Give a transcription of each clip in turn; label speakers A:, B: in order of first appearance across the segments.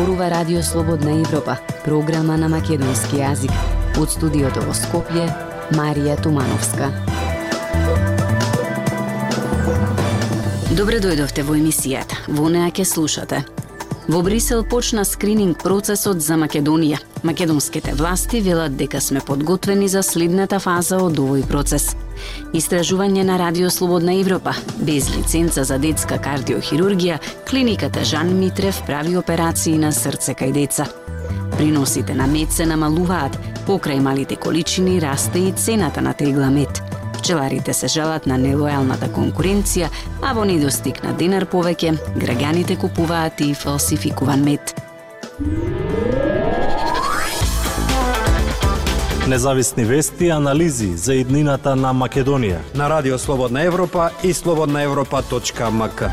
A: зборува Радио Слободна Европа, програма на македонски јазик. Од студиото во Скопје, Марија Тумановска. Добре дојдовте во емисијата. Во неа ќе слушате. Во Брисел почна скрининг процесот за Македонија. Македонските власти велат дека сме подготвени за следната фаза од овој процес. Истражување на Радио Слободна Европа. Без лиценца за детска кардиохирургија, клиниката Жан Митрев прави операции на срце кај деца. Приносите на мед се намалуваат, покрај малите количини расте и цената на тегла мед. Пчеларите се жалат на нелојалната конкуренција, а во недостиг на денар повеќе, граѓаните купуваат и фалсификуван мед.
B: Независни вести и анализи за иднината на Македонија.
C: На Радио Слободна Европа и слободнаевропа.мк.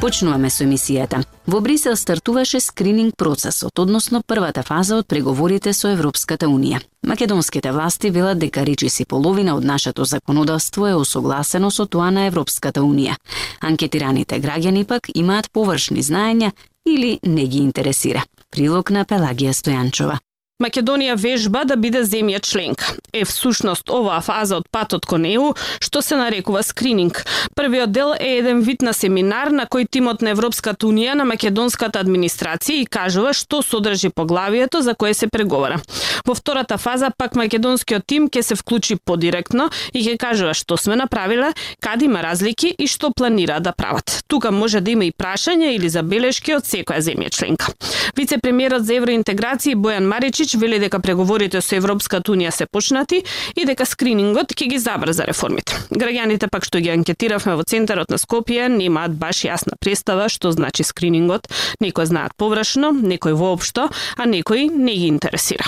A: Почнуваме со емисијата. Во Брисел стартуваше скрининг процесот, односно првата фаза од преговорите со Европската Унија. Македонските власти велат дека речиси половина од нашето законодавство е усогласено со тоа на Европската Унија. Анкетираните граѓани пак имаат површни знаења или не ги интересира. Прилог на Пелагија Стојанчова.
D: Македонија вежба да биде земја членка. Е всушност оваа фаза од патот кон ЕУ, што се нарекува скрининг. Првиот дел е еден вид на семинар на кој тимот на Европската Унија на македонската администрација и кажува што содржи поглавието за кое се преговара. Во втората фаза пак македонскиот тим ќе се вклучи подиректно и ќе кажува што сме направиле, каде има разлики и што планира да прават. Тука може да има и прашања или забелешки од секоја земја членка. Вице-премиерот за евроинтеграција Бојан Маричич Vučić вели дека преговорите со Европската Унија се почнати и дека скринингот ќе ги забрза реформите. Граѓаните пак што ги анкетиравме во центарот на Скопје немаат баш јасна представа што значи скринингот. Некои знаат површно, некои воопшто, а некои не ги интересира.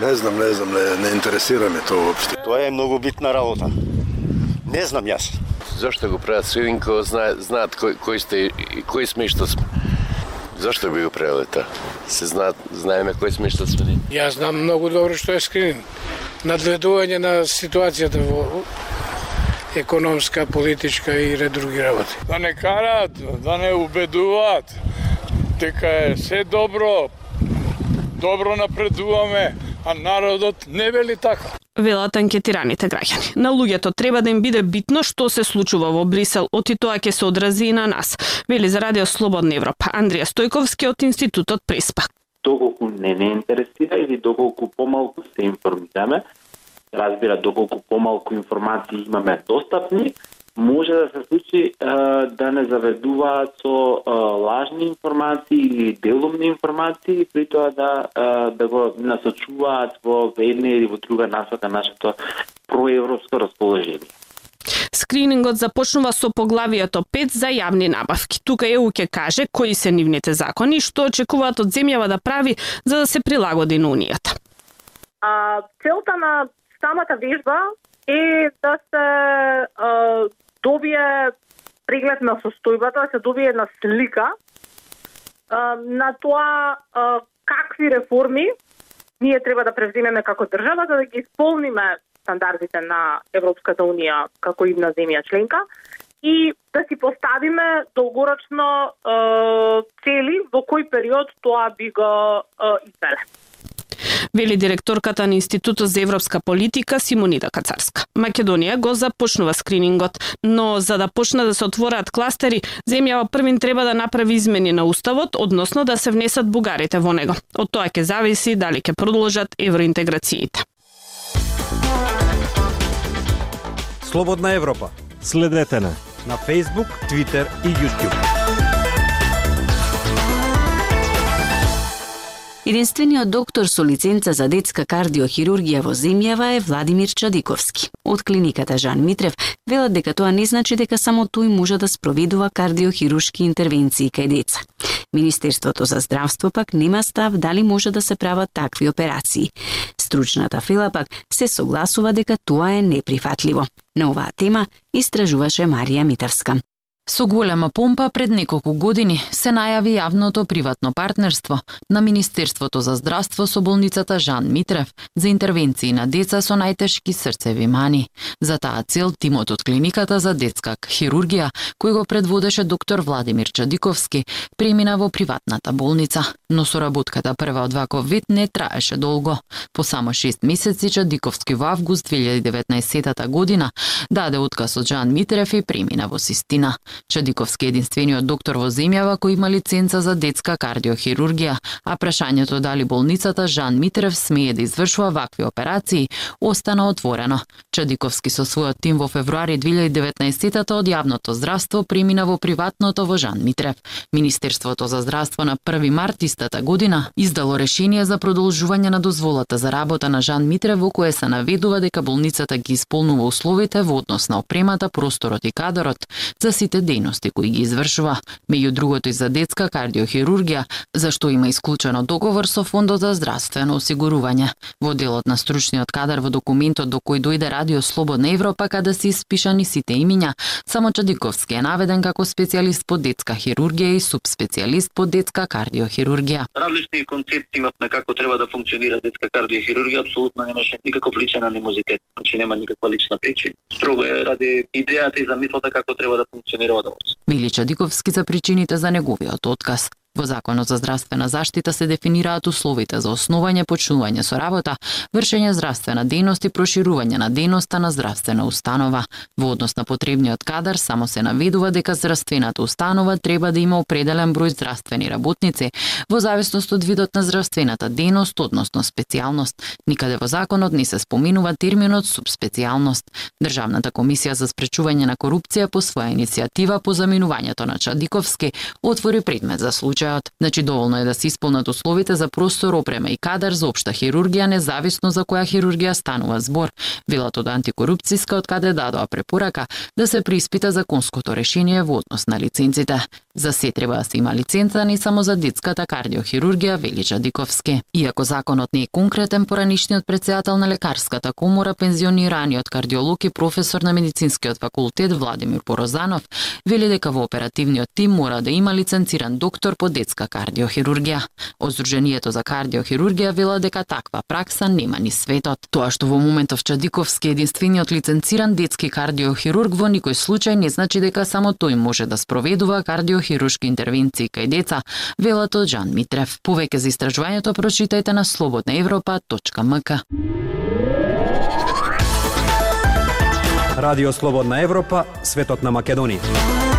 E: Не знам, не знам, не, не интересира ме тоа воопшто.
F: Тоа е многу битна работа. Не знам јас.
G: Зошто го прават скрининг, знаат, знаат кој, кој сте и кој сме и што сме. Зашто би го правиле тоа? Се знаат, знаеме кој сме што сме.
H: Јас знам многу добро што е скрининг. Надведување на ситуацијата во економска, политичка и ред други работи.
I: Да не карат, да не убедуваат дека е се добро, добро напредуваме, а народот не вели така
D: велат анкетираните граѓани. На луѓето треба да им биде битно што се случува во Брисел, оти тоа ќе се одрази и на нас, вели за Радио Слободна Европа Андрија Стојковски од Институтот Приспа.
J: Доколку не не интересира или доколку помалку се информираме, разбира доколку помалку информации имаме достапни, може да се случи да не заведуваат со лажни информации или делумни информации, при тоа да да го насочуваат во една или во друга насока нашето проевропско расположение.
D: Скринингот започнува со поглавието 5 за јавни набавки. Тука ЕУ ќе каже кои се нивните закони и што очекуваат од земјава да прави за да се прилагоди на Унијата.
K: А, целта на самата вежба е да се а, добие преглед на состојбата, да се добие една слика. А, на тоа а, какви реформи ние треба да превземеме како држава за да ги исполниме стандардите на Европската Унија како идна земја членка и да си поставиме долгорочно е, цели во кој период тоа би го е, извеле
D: вели директорката на Институтот за европска политика Симонида Кацарска. Македонија го започнува скринингот, но за да почне да се отвораат кластери, земјава првин треба да направи измени на уставот, односно да се внесат бугарите во него. Од тоа ќе зависи дали ќе продолжат евроинтеграциите.
C: Слободна Европа.
B: Следете на
C: на Facebook, Twitter и YouTube.
A: Единствениот доктор со лиценца за детска кардиохирургија во земјава е Владимир Чадиковски. Од клиниката Жан Митрев велат дека тоа не значи дека само тој може да спроведува кардиохирушки интервенции кај деца. Министерството за здравство пак нема став дали може да се прават такви операции. Стручната фила пак се согласува дека тоа е неприфатливо. На оваа тема истражуваше Марија Митевска.
L: Со голема помпа пред неколку години се најави јавното приватно партнерство на Министерството за здравство со болницата Жан Митрев за интервенции на деца со најтешки срцеви мани. За таа цел тимот од клиниката за детска хирургија, кој го предводеше доктор Владимир Чадиковски, премина во приватната болница, но соработката прва од ваков вид не траеше долго. По само 6 месеци Чадиковски во август 2019 година даде отказ од Жан Митрев и премина во Систина. Чадиковски единствениот доктор во земјава кој има лиценца за детска кардиохирургија, а прашањето дали болницата Жан Митрев смее да извршува вакви операции остана отворено. Чадиковски со својот тим во февруари 2019 од јавното здравство премина во приватното во Жан Митрев. Министерството за здравство на 1 март истата година издало решение за продолжување на дозволата за работа на Жан Митрев во кое се наведува дека болницата ги исполнува условите во однос на опремата, просторот и кадарот за сите дејности кои ги извршува, меѓу другото и за детска кардиохирургија, за што има исклучено договор со Фондот за здравствено осигурување. Во делот на стручниот кадар во документот до кој дојде Радио Слободна Европа каде се испишани сите имиња, само Чадиковски е наведен како специјалист по детска хирургија и субспецијалист по детска кардиохирургија.
M: Различни концепти имат на како треба да функционира детска кардиохирургија, апсолутно немаше никаков личен анимозитет, значи нема никаква лична причина. Строго е ради идејата и замислата како треба да функционира одовоз.
L: Чадиковски за причините за неговиот отказ. Во Законот за здравствена заштита се дефинираат условите за основање, почнување со работа, вршење здравствена дејност и проширување на дејноста на здравствена установа. Во однос на потребниот кадар само се наведува дека здравствената установа треба да има определен број здравствени работници во зависност од видот на здравствената дејност, односно специјалност. Никаде во законот не се споменува терминот субспецијалност. Државната комисија за спречување на корупција по своја иницијатива по заминувањето на Чадиковски отвори предмет за случај случајот. Значи доволно е да се исполнат условите за простор, опрема и кадар за општа хирургија независно за која хирургија станува збор. Велат од антикорупцијска од каде дадоа препорака да се приспита законското решение во однос на лиценците. За се треба да се има лиценца не само за детската кардиохирургија, вели Жадиковски. Иако законот не е конкретен, поранишниот председател на лекарската комора, пензионираниот кардиолог и професор на медицинскиот факултет Владимир Порозанов, вели дека во оперативниот тим мора да има лиценциран доктор по детска кардиохирургија. Оздруженијето за кардиохирургија вела дека таква пракса нема ни светот. Тоа што во моментов Чадиковски е единствениот лиценциран детски кардиохирург во никој случај не значи дека само тој може да спроведува кардиохирушки интервенции кај деца, велат од Жан Митрев. Повеќе за истражувањето прочитајте на slobodnaevropa.mk.
C: Радио Слободна Европа, светот на Македонија.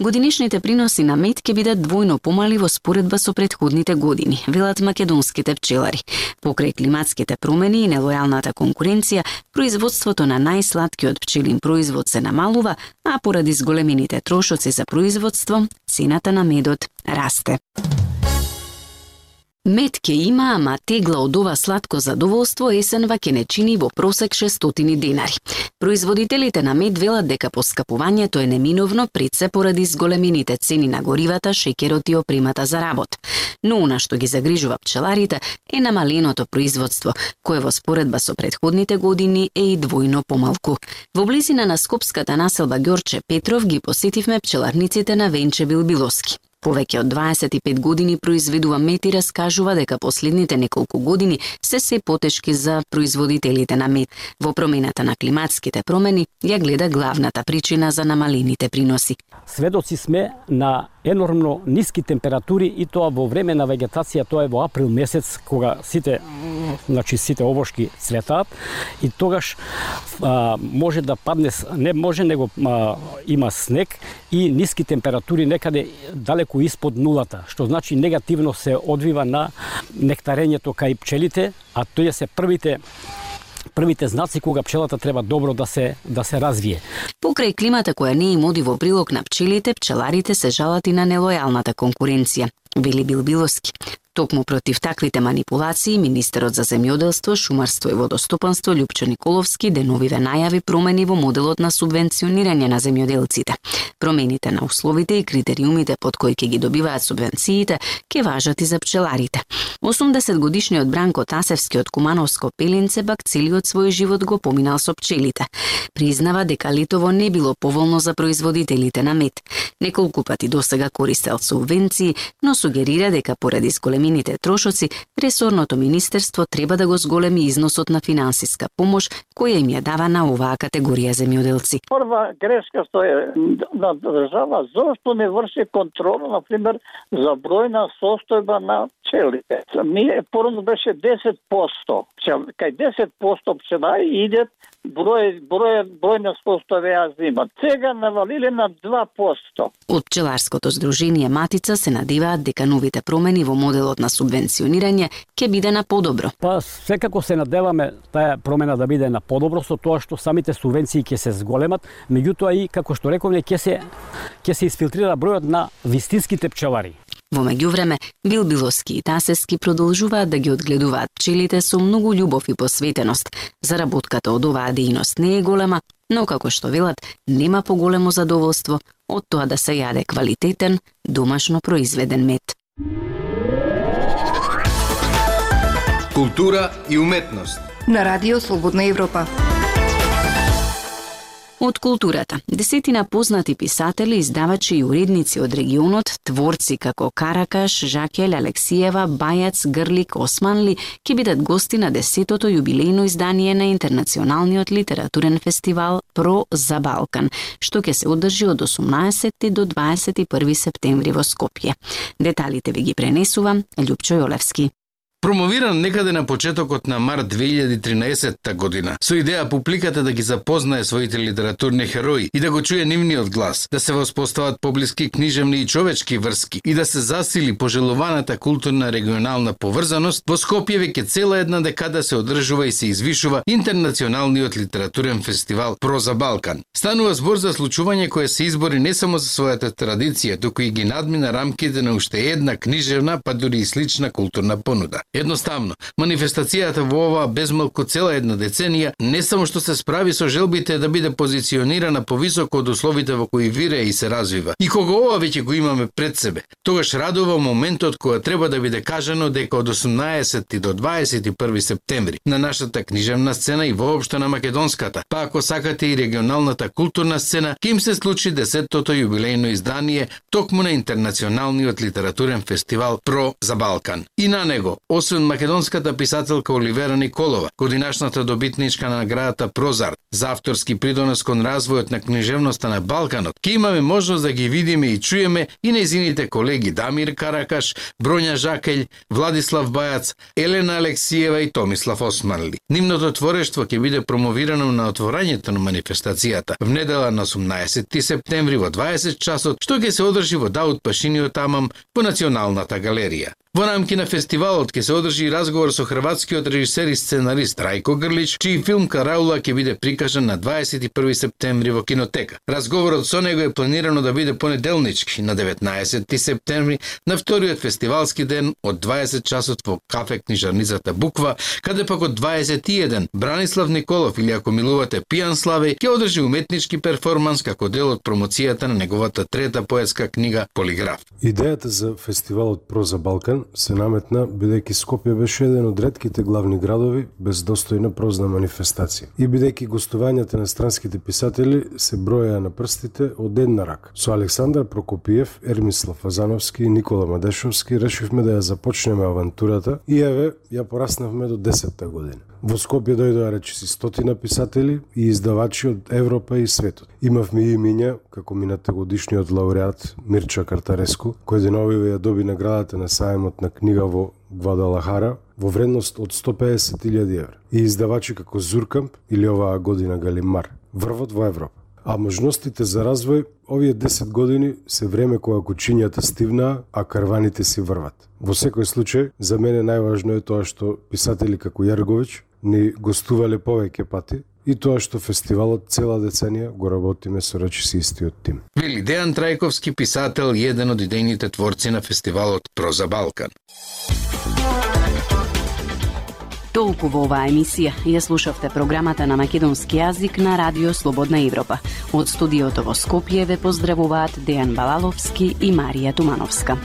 A: Годинишните приноси на мед ќе бидат двојно помали во споредба со предходните години, велат македонските пчелари. Покрај климатските промени и нелојалната конкуренција, производството на најсладкиот пчелин производ се намалува, а поради зголемените трошоци за производство, цената на медот расте. Мед ке има, ама тегла од ова сладко задоволство есенва ке не чини во просек 600 денари. Производителите на мед велат дека поскапувањето е неминовно пред се поради зголемените цени на горивата, шекерот и опремата за работ. Но она што ги загрижува пчеларите е намаленото производство, кое во споредба со предходните години е и двојно помалку. Во близина на скопската населба Ѓорче Петров ги посетивме пчеларниците на Венче Билбилоски. Повеќе од 25 години произведува мед и раскажува дека последните неколку години се се потешки за производителите на мед. Во промената на климатските промени ја гледа главната причина за намалените приноси.
N: Сведоци сме на енормно ниски температури и тоа во време на вегетација, тоа е во април месец кога сите значи сите овошки цветаат. И тогаш а, може да падне не може него а, има снег и ниски температури некаде далеку испод нулата, што значи негативно се одвива на нектарењето кај пчелите, а тоа се првите првите знаци кога пчелата треба добро да се да се развие.
A: Покрај климата која не им оди во прилог на пчелите, пчеларите се жалат и на нелојалната конкуренција, вели Билбиловски. Токму против таквите манипулации, министерот за земјоделство, шумарство и водостопанство Лјупчо Николовски деновиве најави промени во моделот на субвенционирање на земјоделците. Промените на условите и критериумите под кои ќе ги добиваат субвенциите ќе важат и за пчеларите. 80 годишниот Бранко Тасевски од Кумановско Пелинце пак целиот свој живот го поминал со пчелите. Признава дека летово не било поволно за производителите на мед. Неколку пати досега користел субвенции, но сугерира дека поради зголемените трошоци, ресорното министерство треба да го зголеми износот на финансиска помош која им ја дава на оваа категорија земјоделци.
O: Прва грешка што е на држава, зошто не врши контрола, на пример, за бројна состојба на пчелите. Ние порано беше 10%. Кај 10% пчелари идет број, број, бројна состојба ја земат. Сега навалиле на 2%.
A: Од пчеларското здружение Матица се надиваат дека новите промени во моделот на субвенционирање ќе биде на подобро.
N: Па секако се надеваме таа промена да биде на подобро со тоа што самите субвенции ќе се зголемат, меѓутоа и како што рековме ќе се ќе се изфилтрира бројот на вистинските пчелари.
A: Во меѓувреме, Бил Билоски и Тасески продолжуваат да ги одгледуваат пчелите со многу љубов и посветеност. Заработката од оваа дејност не е голема, но како што велат, нема поголемо задоволство од тоа да се јаде квалитетен, домашно произведен мед.
P: Култура и уметност.
Q: На Радио Слободна Европа.
A: Од културата, десетина познати писатели, издавачи и уредници од регионот, творци како Каракаш, Жакел, Алексиева, Бајац, Грлик, Османли, ќе бидат гости на десетото јубилејно издание на Интернационалниот литературен фестивал Про за Балкан, што ќе се одржи од 18 до 21 септември во Скопје. Деталите ви ги пренесувам Љупчо Јолевски.
R: Промовиран некаде на почетокот на март 2013 година, со идеја публиката да ги запознае своите литературни херои и да го чуе нивниот глас, да се воспостават поблиски книжевни и човечки врски и да се засили пожелуваната културна регионална поврзаност, во Скопје веќе цела една декада се одржува и се извишува Интернационалниот литературен фестивал Проза Балкан. Станува збор за случување кое се избори не само за својата традиција, туку и ги надмина рамките на уште една книжевна, па дури и слична културна понуда. Едноставно, манифестацијата во оваа безмалку цела една деценија не само што се справи со желбите да биде позиционирана повисоко од условите во кои вире и се развива. И кога ова веќе го имаме пред себе, тогаш радува моментот кога треба да биде кажано дека од 18 до 21 септември на нашата книжевна сцена и воопшто на македонската, па ако сакате и регионалната културна сцена, ќе им се случи десеттото јубилејно издание токму на Интернационалниот литературен фестивал Про за Балкан. И на него, освен македонската писателка Оливера Николова, годинашната добитничка на наградата Прозар за авторски придонес кон развојот на книжевноста на Балканот, ќе имаме можност да ги видиме и чуеме и незините колеги Дамир Каракаш, Броња Жакелј, Владислав Бајац, Елена Алексиева и Томислав Османли. Нивното творештво ќе биде промовирано на отворањето на манифестацијата в недела на 18 септември во 20 часот, што ќе се одржи во Даут Пашиниот Амам по Националната галерија. Во рамки на фестивалот ќе се одржи разговор со хрватскиот режисер и сценарист Рајко Грлич, чиј филм Караула ќе биде прикажан на 21 септември во кинотека. Разговорот со него е планирано да биде понеделнички на 19 септември на вториот фестивалски ден од 20 часот во кафе книжарницата Буква, каде пак од 21 Бранислав Николов или ако милувате Пијан Славе ќе одржи уметнички перформанс како дел од промоцијата на неговата трета поетска книга Полиграф.
S: Идејата за фестивалот Проза Балкан се наметна бидејќи Скопје беше еден од редките главни градови без достојна прозна манифестација. И бидејќи гостувањата на странските писатели се броја на прстите од една рака. Со Александар Прокопиев, Ермислав Фазановски, и Никола Мадешовски решивме да ја започнеме авантурата и еве ја пораснавме до 10-та година. Во Скопје дојдоа речиси стотина писатели и издавачи од Европа и светот. Имавме и имиња, како мината годишниот лауреат Мирча Картареску, кој деновиве ја доби наградата на саемот на книга во Гвадалахара во вредност од 150.000 евра. И издавачи како Зуркамп или оваа година Галимар врвот во Европа. А можностите за развој овие 10 години се време кога кучињата стивнаа, а карваните си врват. Во секој случај, за мене најважно е тоа што писатели како Јарговиќ ни гостувале повеќе пати и тоа што фестивалот цела деценија го работиме со речиси истиот тим.
R: Вели Дејан Трајковски, писател и еден од идејните творци на фестивалот Проза Балкан.
A: Толку во оваа емисија ја слушавте програмата на македонски јазик на Радио Слободна Европа. Од студиото во Скопје ве поздравуваат Дејан Балаловски и Марија Тумановска.